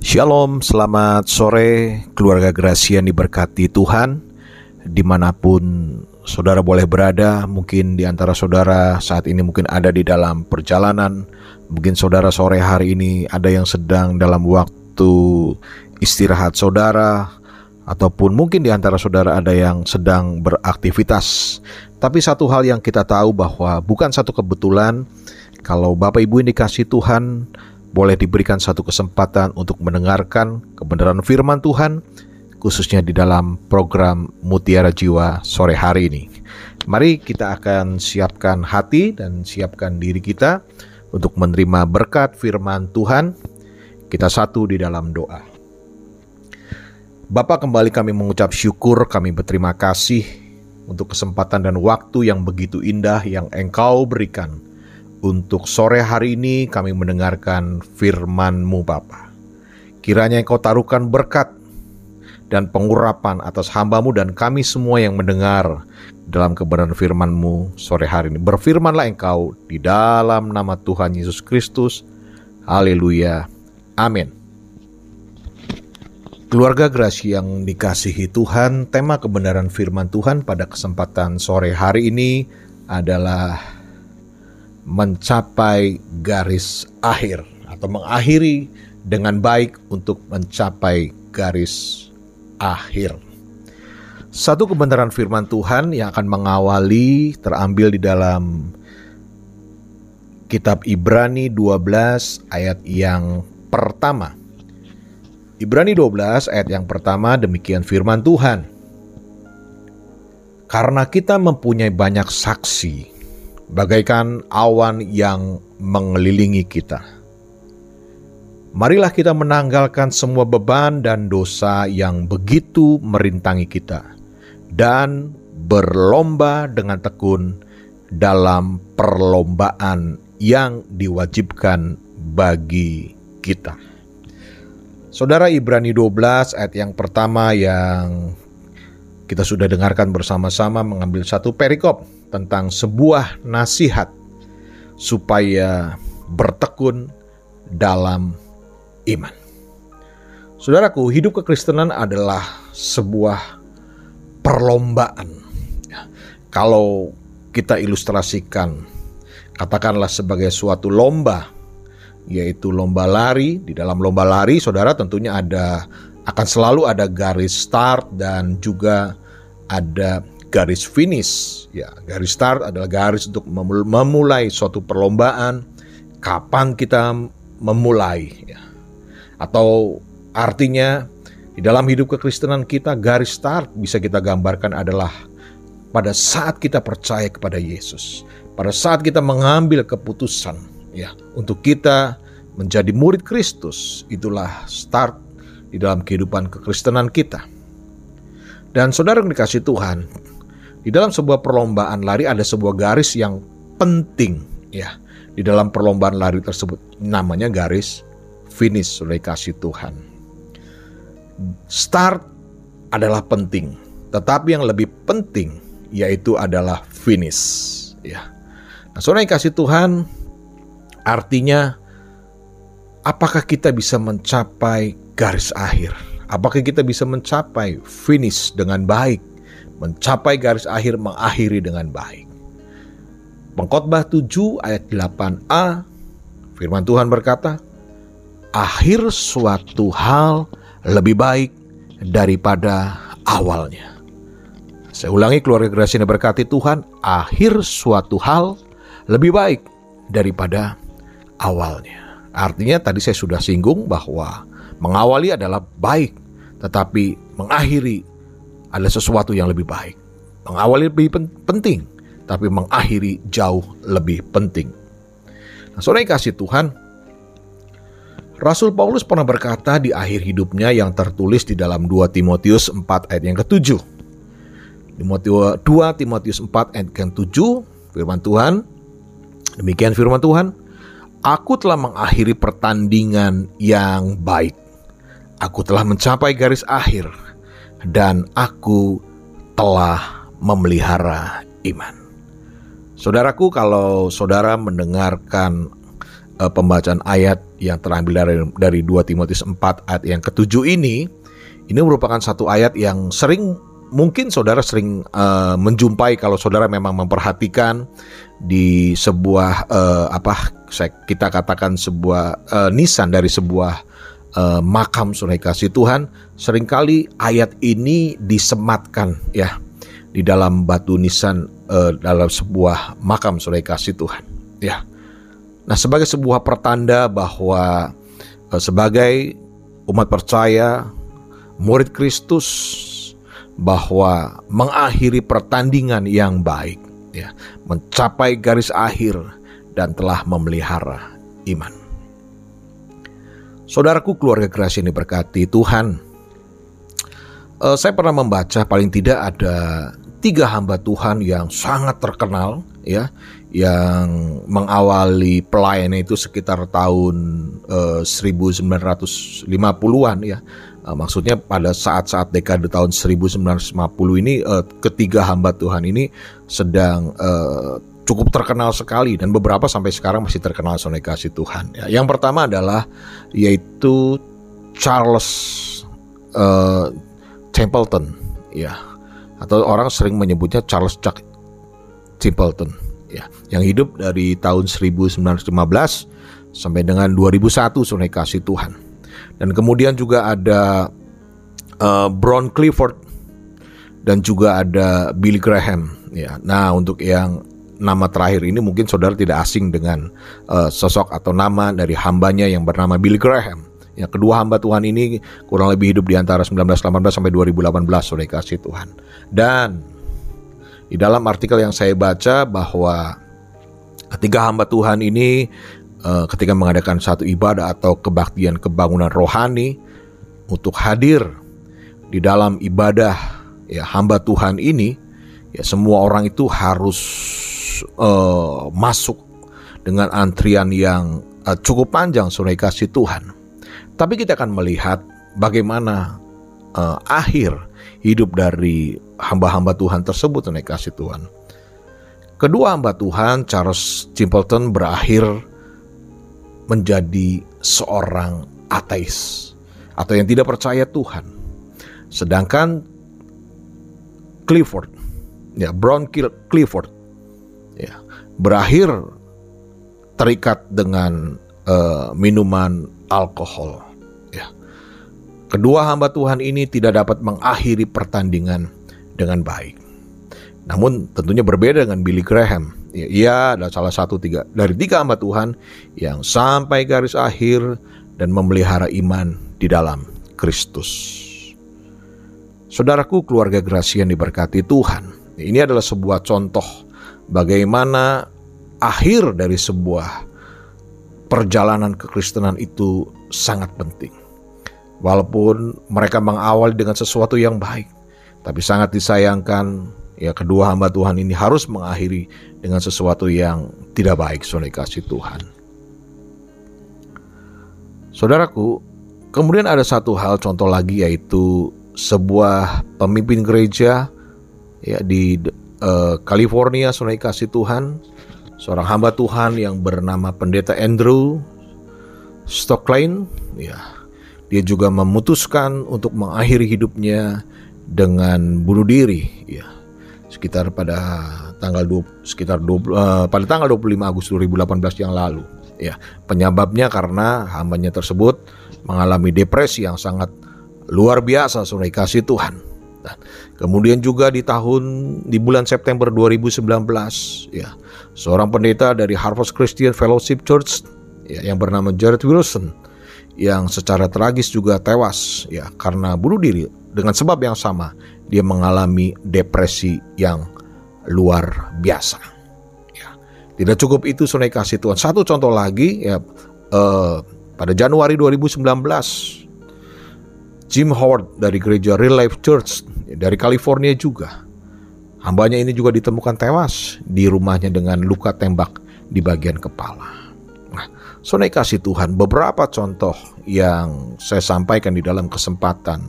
Shalom, selamat sore. Keluarga Gracia yang diberkati Tuhan. Di mana pun saudara boleh berada Mungkin di antara saudara saat ini mungkin ada di dalam perjalanan. Mungkin saudara sore hari ini ada yang sedang dalam waktu istirahat saudara Ataupun mungkin di antara saudara ada yang sedang beraktivitas. Tapi satu hal yang kita tahu bahwa bukan satu kebetulan Kalau Bapak Ibu ini dikasih Tuhan boleh diberikan satu kesempatan untuk mendengarkan kebenaran firman Tuhan, khususnya di dalam program Mutiara Jiwa sore hari ini. Mari kita akan siapkan hati dan siapkan diri kita untuk menerima berkat firman Tuhan. Kita satu di dalam doa. Bapak kembali kami mengucap syukur, kami berterima kasih untuk kesempatan dan waktu yang begitu indah yang Engkau berikan untuk sore hari ini kami mendengarkan firman-Mu Bapa. Kiranya Engkau taruhkan berkat dan pengurapan atas hambamu dan kami semua yang mendengar dalam kebenaran firman-Mu sore hari ini. Berfirmanlah Engkau di dalam nama Tuhan Yesus Kristus. Haleluya. Amin. Keluarga Grasi yang dikasihi Tuhan, tema kebenaran firman Tuhan pada kesempatan sore hari ini adalah mencapai garis akhir atau mengakhiri dengan baik untuk mencapai garis akhir. Satu kebenaran firman Tuhan yang akan mengawali terambil di dalam kitab Ibrani 12 ayat yang pertama. Ibrani 12 ayat yang pertama demikian firman Tuhan. Karena kita mempunyai banyak saksi bagaikan awan yang mengelilingi kita. Marilah kita menanggalkan semua beban dan dosa yang begitu merintangi kita, dan berlomba dengan tekun dalam perlombaan yang diwajibkan bagi kita. Saudara Ibrani 12 ayat yang pertama yang kita sudah dengarkan bersama-sama mengambil satu perikop tentang sebuah nasihat supaya bertekun dalam iman. Saudaraku, hidup kekristenan adalah sebuah perlombaan. Ya, kalau kita ilustrasikan, katakanlah sebagai suatu lomba, yaitu lomba lari. Di dalam lomba lari, saudara tentunya ada akan selalu ada garis start dan juga ada garis finish. Ya, garis start adalah garis untuk memulai suatu perlombaan. Kapan kita memulai? Ya. Atau artinya di dalam hidup kekristenan kita garis start bisa kita gambarkan adalah pada saat kita percaya kepada Yesus, pada saat kita mengambil keputusan ya untuk kita menjadi murid Kristus, itulah start di dalam kehidupan kekristenan kita. Dan saudara yang dikasih Tuhan, di dalam sebuah perlombaan lari ada sebuah garis yang penting ya. Di dalam perlombaan lari tersebut namanya garis finish oleh kasih Tuhan. Start adalah penting, tetapi yang lebih penting yaitu adalah finish ya. Nah, yang kasih Tuhan artinya apakah kita bisa mencapai garis akhir? Apakah kita bisa mencapai finish dengan baik? Mencapai garis akhir mengakhiri dengan baik. Pengkhotbah 7 ayat 8a firman Tuhan berkata, akhir suatu hal lebih baik daripada awalnya. Saya ulangi keluarga generasi ini berkati Tuhan, akhir suatu hal lebih baik daripada awalnya. Artinya tadi saya sudah singgung bahwa mengawali adalah baik, tetapi mengakhiri ada sesuatu yang lebih baik. Mengawali lebih penting, tapi mengakhiri jauh lebih penting. Nah, saudara kasih Tuhan, Rasul Paulus pernah berkata di akhir hidupnya yang tertulis di dalam 2 Timotius 4 ayat yang ke-7. 2 Timotius 4 ayat yang ke-7, firman Tuhan, demikian firman Tuhan, Aku telah mengakhiri pertandingan yang baik. Aku telah mencapai garis akhir dan aku telah memelihara iman. Saudaraku, kalau saudara mendengarkan uh, pembacaan ayat yang terambil dari dari 2 Timotius 4 ayat yang ketujuh ini ini merupakan satu ayat yang sering mungkin saudara sering uh, menjumpai kalau saudara memang memperhatikan di sebuah uh, apa kita katakan sebuah uh, nisan dari sebuah uh, makam sungai kasih Tuhan sering kali ayat ini disematkan ya di dalam batu nisan uh, dalam sebuah makam sungai kasih Tuhan. Ya. Nah, sebagai sebuah pertanda bahwa uh, sebagai umat percaya murid Kristus bahwa mengakhiri pertandingan yang baik ya, mencapai garis akhir dan telah memelihara iman. Saudaraku keluarga kreasi ini berkati Tuhan. Uh, saya pernah membaca paling tidak ada tiga hamba Tuhan yang sangat terkenal ya yang mengawali pelayanan itu sekitar tahun uh, 1950-an ya. Uh, maksudnya pada saat-saat dekade tahun 1950 ini uh, ketiga hamba Tuhan ini sedang uh, cukup terkenal sekali dan beberapa sampai sekarang masih terkenal soal kasih Tuhan ya. yang pertama adalah yaitu Charles uh, Templeton ya. Atau orang sering menyebutnya Charles Chuck Templeton ya. Yang hidup dari tahun 1915 sampai dengan 2001 sungai kasih Tuhan. Dan kemudian juga ada uh, Brown Clifford dan juga ada Billy Graham ya. Nah untuk yang nama terakhir ini mungkin saudara tidak asing dengan uh, sosok atau nama dari hambanya yang bernama Billy Graham Ya, kedua hamba Tuhan ini kurang lebih hidup di antara 1918 sampai 2018 oleh kasih Tuhan. Dan di dalam artikel yang saya baca bahwa ketiga hamba Tuhan ini uh, ketika mengadakan satu ibadah atau kebaktian kebangunan rohani untuk hadir di dalam ibadah ya hamba Tuhan ini ya semua orang itu harus uh, masuk dengan antrian yang uh, cukup panjang sore kasih Tuhan. Tapi kita akan melihat bagaimana uh, akhir hidup dari hamba-hamba Tuhan tersebut naik kasih Tuhan. Kedua hamba Tuhan Charles Simpleton berakhir menjadi seorang ateis atau yang tidak percaya Tuhan. Sedangkan Clifford, ya Brown Clifford, ya berakhir terikat dengan uh, minuman alkohol. Kedua hamba Tuhan ini tidak dapat mengakhiri pertandingan dengan baik. Namun tentunya berbeda dengan Billy Graham. Ya, ia adalah salah satu tiga dari tiga hamba Tuhan yang sampai garis akhir dan memelihara iman di dalam Kristus. Saudaraku keluarga Gracia yang diberkati Tuhan. Ini adalah sebuah contoh bagaimana akhir dari sebuah perjalanan kekristenan itu sangat penting. Walaupun mereka mengawali dengan sesuatu yang baik, tapi sangat disayangkan ya kedua hamba Tuhan ini harus mengakhiri dengan sesuatu yang tidak baik soal kasih Tuhan. Saudaraku, kemudian ada satu hal contoh lagi yaitu sebuah pemimpin gereja ya di uh, California soal kasih Tuhan, seorang hamba Tuhan yang bernama Pendeta Andrew Stocklane ya dia juga memutuskan untuk mengakhiri hidupnya dengan bunuh diri ya. Sekitar pada tanggal 20, sekitar 20, uh, eh, pada tanggal 25 Agustus 2018 yang lalu. Ya, penyebabnya karena hambanya tersebut mengalami depresi yang sangat luar biasa sungai kasih Tuhan. Kemudian juga di tahun di bulan September 2019 ya, seorang pendeta dari Harvest Christian Fellowship Church ya, yang bernama Jared Wilson yang secara tragis juga tewas ya karena bunuh diri dengan sebab yang sama dia mengalami depresi yang luar biasa. Ya. Tidak cukup itu sunai kasih Tuhan. Satu contoh lagi ya eh, pada Januari 2019 Jim Howard dari gereja Real Life Church dari California juga. Hambanya ini juga ditemukan tewas di rumahnya dengan luka tembak di bagian kepala. Sonai kasih Tuhan, beberapa contoh yang saya sampaikan di dalam kesempatan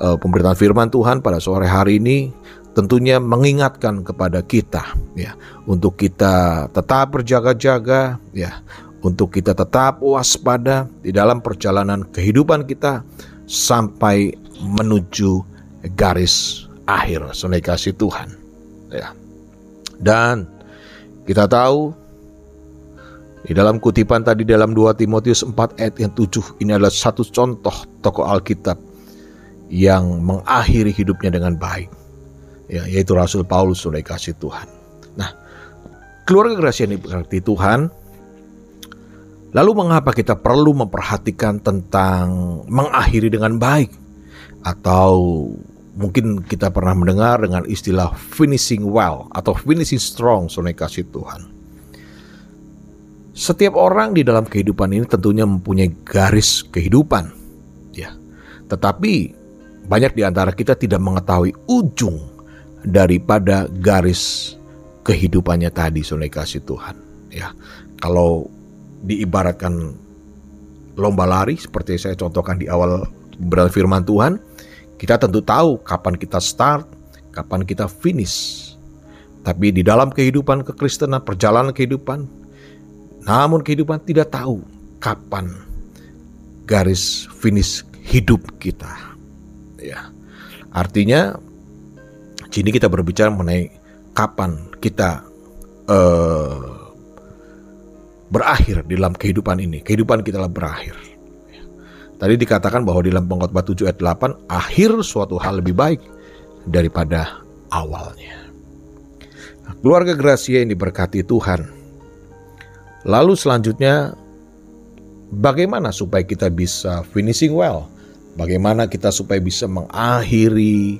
uh, pemberitaan firman Tuhan pada sore hari ini tentunya mengingatkan kepada kita ya. Untuk kita tetap berjaga-jaga ya. Untuk kita tetap waspada di dalam perjalanan kehidupan kita sampai menuju garis akhir sunai kasih Tuhan. Ya. Dan kita tahu di dalam kutipan tadi dalam 2 Timotius 4 ayat yang 7 ini adalah satu contoh tokoh Alkitab yang mengakhiri hidupnya dengan baik. Ya yaitu Rasul Paulus sunai kasih Tuhan. Nah keluarga gerasi yang diberkati Tuhan. Lalu mengapa kita perlu memperhatikan tentang mengakhiri dengan baik? Atau mungkin kita pernah mendengar dengan istilah finishing well atau finishing strong, sonai kasih Tuhan. Setiap orang di dalam kehidupan ini tentunya mempunyai garis kehidupan. Ya. Tetapi banyak di antara kita tidak mengetahui ujung daripada garis kehidupannya tadi, sonai kasih Tuhan. Ya. Kalau diibaratkan lomba lari seperti saya contohkan di awal berat firman Tuhan, kita tentu tahu kapan kita start, kapan kita finish. Tapi di dalam kehidupan kekristenan, perjalanan kehidupan, namun kehidupan tidak tahu kapan garis finish hidup kita. Ya. Artinya sini kita berbicara mengenai kapan kita uh, berakhir di dalam kehidupan ini. Kehidupan kita telah berakhir. Tadi dikatakan bahwa di dalam pengkhotbah 7 ayat 8, akhir suatu hal lebih baik daripada awalnya. Keluarga Gracia yang diberkati Tuhan. Lalu selanjutnya, bagaimana supaya kita bisa finishing well? Bagaimana kita supaya bisa mengakhiri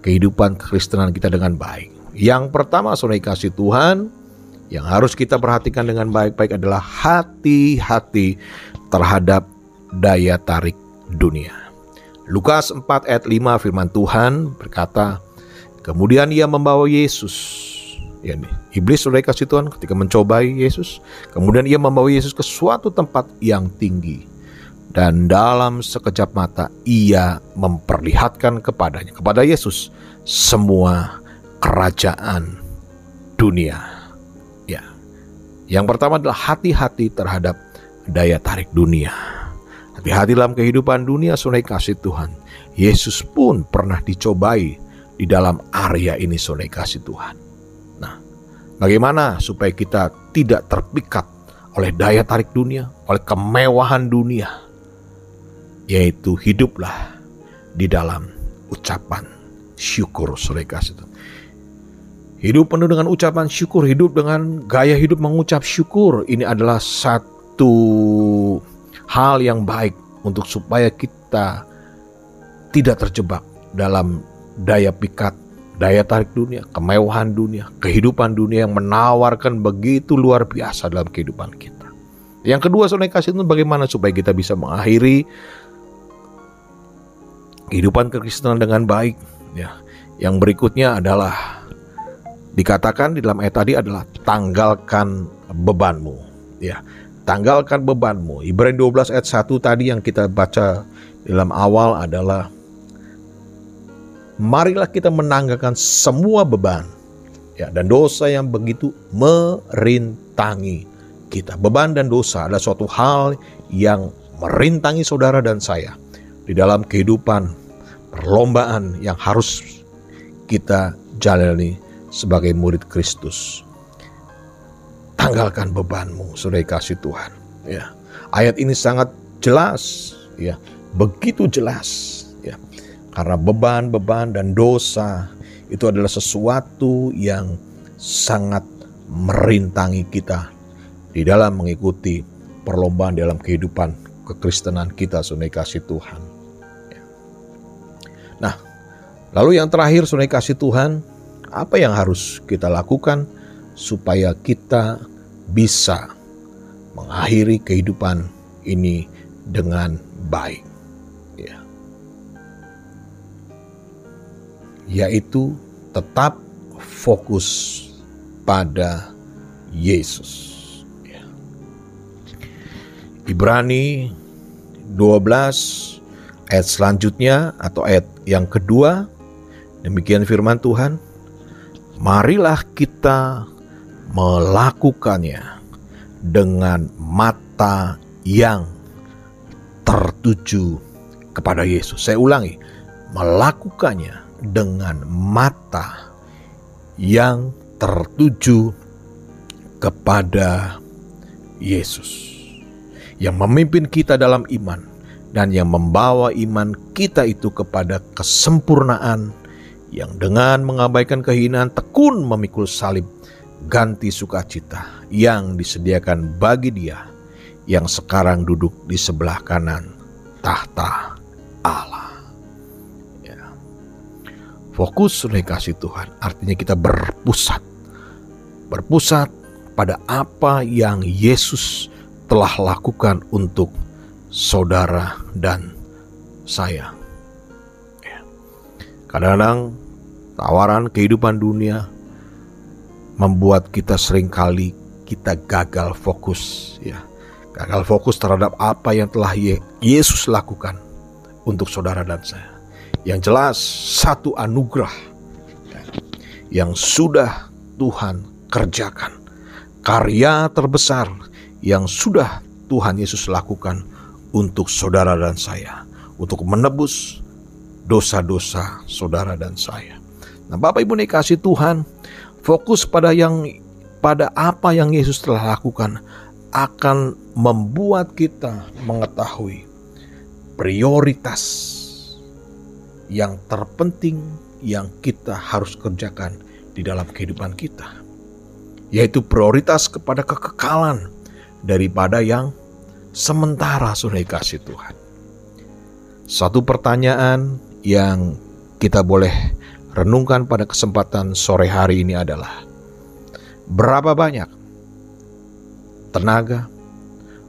kehidupan kekristenan kita dengan baik? Yang pertama, saudara kasih Tuhan, yang harus kita perhatikan dengan baik-baik adalah hati-hati terhadap daya tarik dunia. Lukas 4 ayat 5 firman Tuhan berkata, Kemudian ia membawa Yesus. Ya, iblis sudah kasih Tuhan ketika mencobai Yesus. Kemudian ia membawa Yesus ke suatu tempat yang tinggi. Dan dalam sekejap mata ia memperlihatkan kepadanya, kepada Yesus, semua kerajaan dunia. Yang pertama adalah hati-hati terhadap daya tarik dunia. Hati-hati dalam kehidupan dunia sunai kasih Tuhan. Yesus pun pernah dicobai di dalam area ini sunai kasih Tuhan. Nah, bagaimana supaya kita tidak terpikat oleh daya tarik dunia, oleh kemewahan dunia, yaitu hiduplah di dalam ucapan syukur sunai kasih Tuhan. Hidup penuh dengan ucapan syukur, hidup dengan gaya hidup mengucap syukur. Ini adalah satu hal yang baik untuk supaya kita tidak terjebak dalam daya pikat, daya tarik dunia, kemewahan dunia, kehidupan dunia yang menawarkan begitu luar biasa dalam kehidupan kita. Yang kedua, saudara kasih itu bagaimana supaya kita bisa mengakhiri kehidupan kekristenan dengan baik. Ya, yang berikutnya adalah dikatakan di dalam ayat tadi adalah tanggalkan bebanmu ya tanggalkan bebanmu Ibrani 12 ayat 1 tadi yang kita baca dalam awal adalah marilah kita menanggalkan semua beban ya dan dosa yang begitu merintangi kita beban dan dosa adalah suatu hal yang merintangi saudara dan saya di dalam kehidupan perlombaan yang harus kita jalani sebagai murid Kristus. Tanggalkan bebanmu, saudara kasih Tuhan. Ya, ayat ini sangat jelas, ya, begitu jelas, ya, karena beban-beban dan dosa itu adalah sesuatu yang sangat merintangi kita di dalam mengikuti perlombaan dalam kehidupan kekristenan kita, saudara kasih Tuhan. Ya. Nah, lalu yang terakhir, saudara kasih Tuhan, apa yang harus kita lakukan supaya kita bisa mengakhiri kehidupan ini dengan baik. Ya. Yaitu tetap fokus pada Yesus. Ya. Ibrani 12 ayat selanjutnya atau ayat yang kedua demikian firman Tuhan marilah kita melakukannya dengan mata yang tertuju kepada Yesus. Saya ulangi, melakukannya dengan mata yang tertuju kepada Yesus yang memimpin kita dalam iman dan yang membawa iman kita itu kepada kesempurnaan yang dengan mengabaikan kehinaan tekun memikul salib ganti sukacita yang disediakan bagi dia yang sekarang duduk di sebelah kanan tahta Allah. Ya. Fokus oleh kasih Tuhan artinya kita berpusat. Berpusat pada apa yang Yesus telah lakukan untuk saudara dan saya. Ya. Kadang-kadang tawaran kehidupan dunia membuat kita sering kali kita gagal fokus ya gagal fokus terhadap apa yang telah Yesus lakukan untuk saudara dan saya. Yang jelas satu anugerah yang sudah Tuhan kerjakan. Karya terbesar yang sudah Tuhan Yesus lakukan untuk saudara dan saya. Untuk menebus dosa-dosa saudara dan saya. Nah Bapak Ibu dikasih Tuhan, fokus pada yang pada apa yang Yesus telah lakukan akan membuat kita mengetahui prioritas yang terpenting yang kita harus kerjakan di dalam kehidupan kita, yaitu prioritas kepada kekekalan daripada yang sementara sudah dikasih Tuhan. Satu pertanyaan yang kita boleh renungkan pada kesempatan sore hari ini adalah berapa banyak tenaga,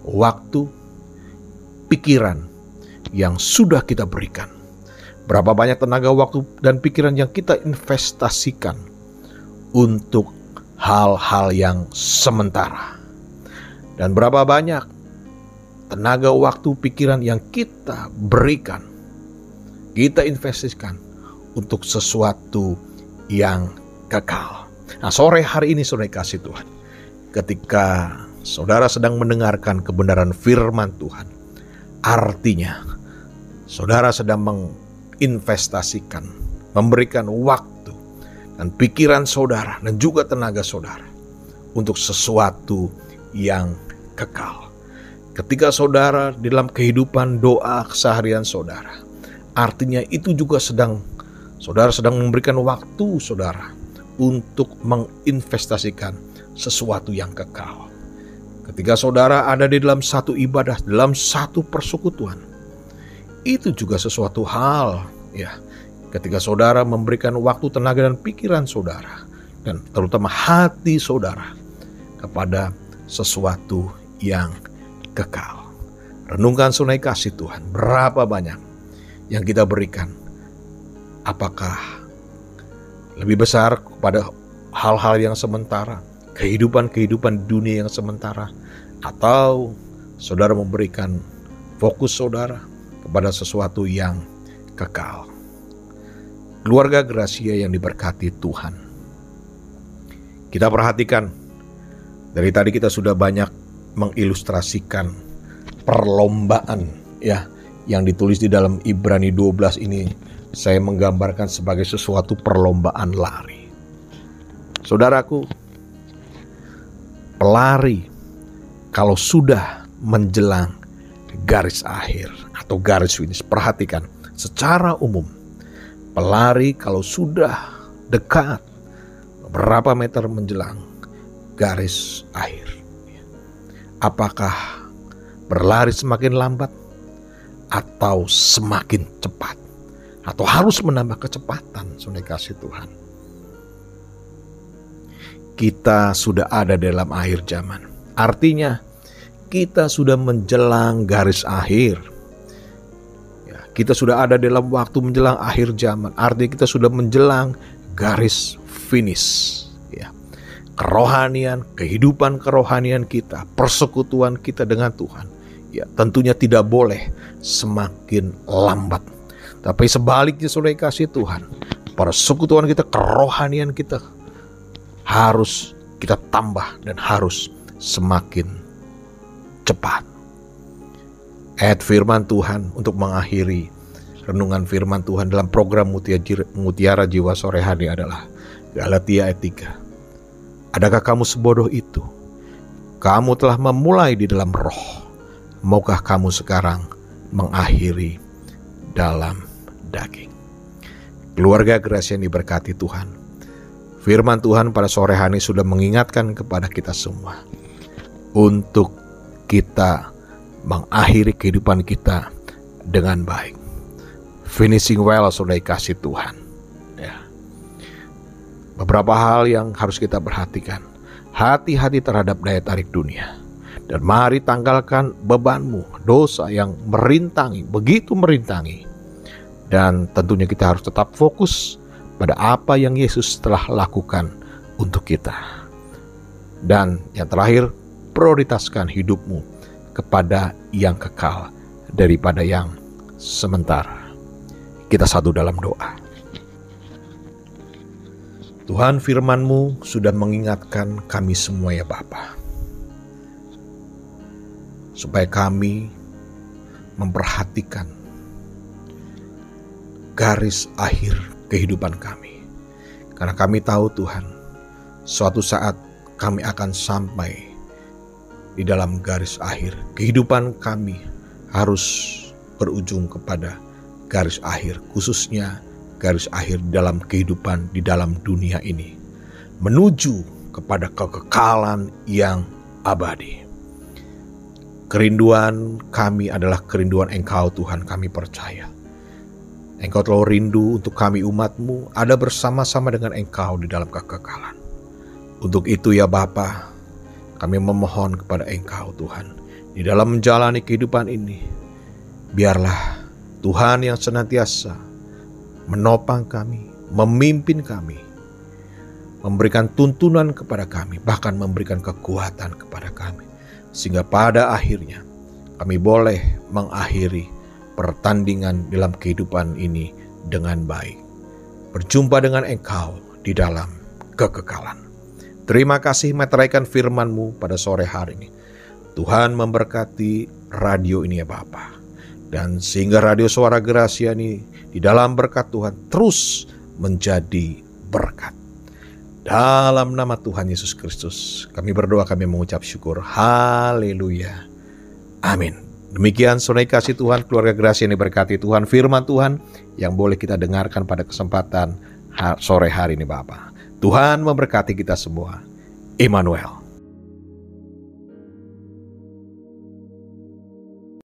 waktu, pikiran yang sudah kita berikan. Berapa banyak tenaga, waktu, dan pikiran yang kita investasikan untuk hal-hal yang sementara. Dan berapa banyak tenaga, waktu, pikiran yang kita berikan, kita investasikan untuk sesuatu yang kekal. Nah, sore hari ini sore kasih Tuhan, ketika saudara sedang mendengarkan kebenaran firman Tuhan, artinya saudara sedang menginvestasikan, memberikan waktu dan pikiran saudara dan juga tenaga saudara untuk sesuatu yang kekal. Ketika saudara di dalam kehidupan doa keseharian saudara, artinya itu juga sedang saudara sedang memberikan waktu saudara untuk menginvestasikan sesuatu yang kekal. Ketika saudara ada di dalam satu ibadah, dalam satu persekutuan, itu juga sesuatu hal ya. Ketika saudara memberikan waktu, tenaga dan pikiran saudara dan terutama hati saudara kepada sesuatu yang kekal. Renungkan sunai kasih Tuhan, berapa banyak yang kita berikan? Apakah lebih besar kepada hal-hal yang sementara kehidupan-kehidupan dunia yang sementara atau saudara memberikan fokus saudara kepada sesuatu yang kekal. Keluarga Gracia yang diberkati Tuhan. Kita perhatikan dari tadi kita sudah banyak mengilustrasikan perlombaan ya yang ditulis di dalam Ibrani 12 ini saya menggambarkan sebagai sesuatu perlombaan lari. Saudaraku, pelari kalau sudah menjelang garis akhir atau garis finish. Perhatikan, secara umum pelari kalau sudah dekat berapa meter menjelang garis akhir. Apakah berlari semakin lambat atau semakin cepat? Atau harus menambah kecepatan, sudah kasih Tuhan kita sudah ada dalam akhir zaman. Artinya, kita sudah menjelang garis akhir. Ya, kita sudah ada dalam waktu menjelang akhir zaman. Artinya kita sudah menjelang garis finish. Ya. Kerohanian, kehidupan kerohanian kita, persekutuan kita dengan Tuhan. Ya, tentunya tidak boleh semakin lambat. Tapi sebaliknya saudara kasih Tuhan, persekutuan kita, kerohanian kita harus kita tambah dan harus semakin cepat. Ayat firman Tuhan untuk mengakhiri renungan firman Tuhan dalam program Mutiara Jiwa Sore Hari adalah Galatia ayat 3. Adakah kamu sebodoh itu? Kamu telah memulai di dalam roh. Maukah kamu sekarang mengakhiri dalam daging? Keluarga Gracia yang diberkati Tuhan. Firman Tuhan pada sore hari sudah mengingatkan kepada kita semua untuk kita mengakhiri kehidupan kita dengan baik. Finishing well sudah dikasih Tuhan. Ya. Beberapa hal yang harus kita perhatikan. Hati-hati terhadap daya tarik dunia. Dan mari tanggalkan bebanmu, dosa yang merintangi, begitu merintangi. Dan tentunya kita harus tetap fokus pada apa yang Yesus telah lakukan untuk kita. Dan yang terakhir, prioritaskan hidupmu kepada yang kekal daripada yang sementara. Kita satu dalam doa. Tuhan firmanmu sudah mengingatkan kami semua ya Bapa. Supaya kami memperhatikan garis akhir kehidupan kami. Karena kami tahu Tuhan, suatu saat kami akan sampai di dalam garis akhir. Kehidupan kami harus berujung kepada garis akhir, khususnya garis akhir dalam kehidupan di dalam dunia ini, menuju kepada kekekalan yang abadi. Kerinduan kami adalah kerinduan Engkau Tuhan kami percaya. Engkau telah rindu untuk kami umatmu ada bersama-sama dengan Engkau di dalam kekekalan. Untuk itu ya Bapa, kami memohon kepada Engkau Tuhan, di dalam menjalani kehidupan ini, biarlah Tuhan yang senantiasa menopang kami, memimpin kami, memberikan tuntunan kepada kami, bahkan memberikan kekuatan kepada kami. Sehingga pada akhirnya kami boleh mengakhiri pertandingan dalam kehidupan ini dengan baik. Berjumpa dengan Engkau di dalam kekekalan. Terima kasih meteraikan firman-Mu pada sore hari ini. Tuhan memberkati radio ini ya Bapa. Dan sehingga radio suara Gracia ini di dalam berkat Tuhan terus menjadi berkat. Dalam nama Tuhan Yesus Kristus, kami berdoa, kami mengucap syukur. Haleluya. Amin. Demikian sonai kasih Tuhan, keluarga Gracia ini berkati Tuhan, firman Tuhan yang boleh kita dengarkan pada kesempatan sore hari ini Bapak. Tuhan memberkati kita semua. Immanuel.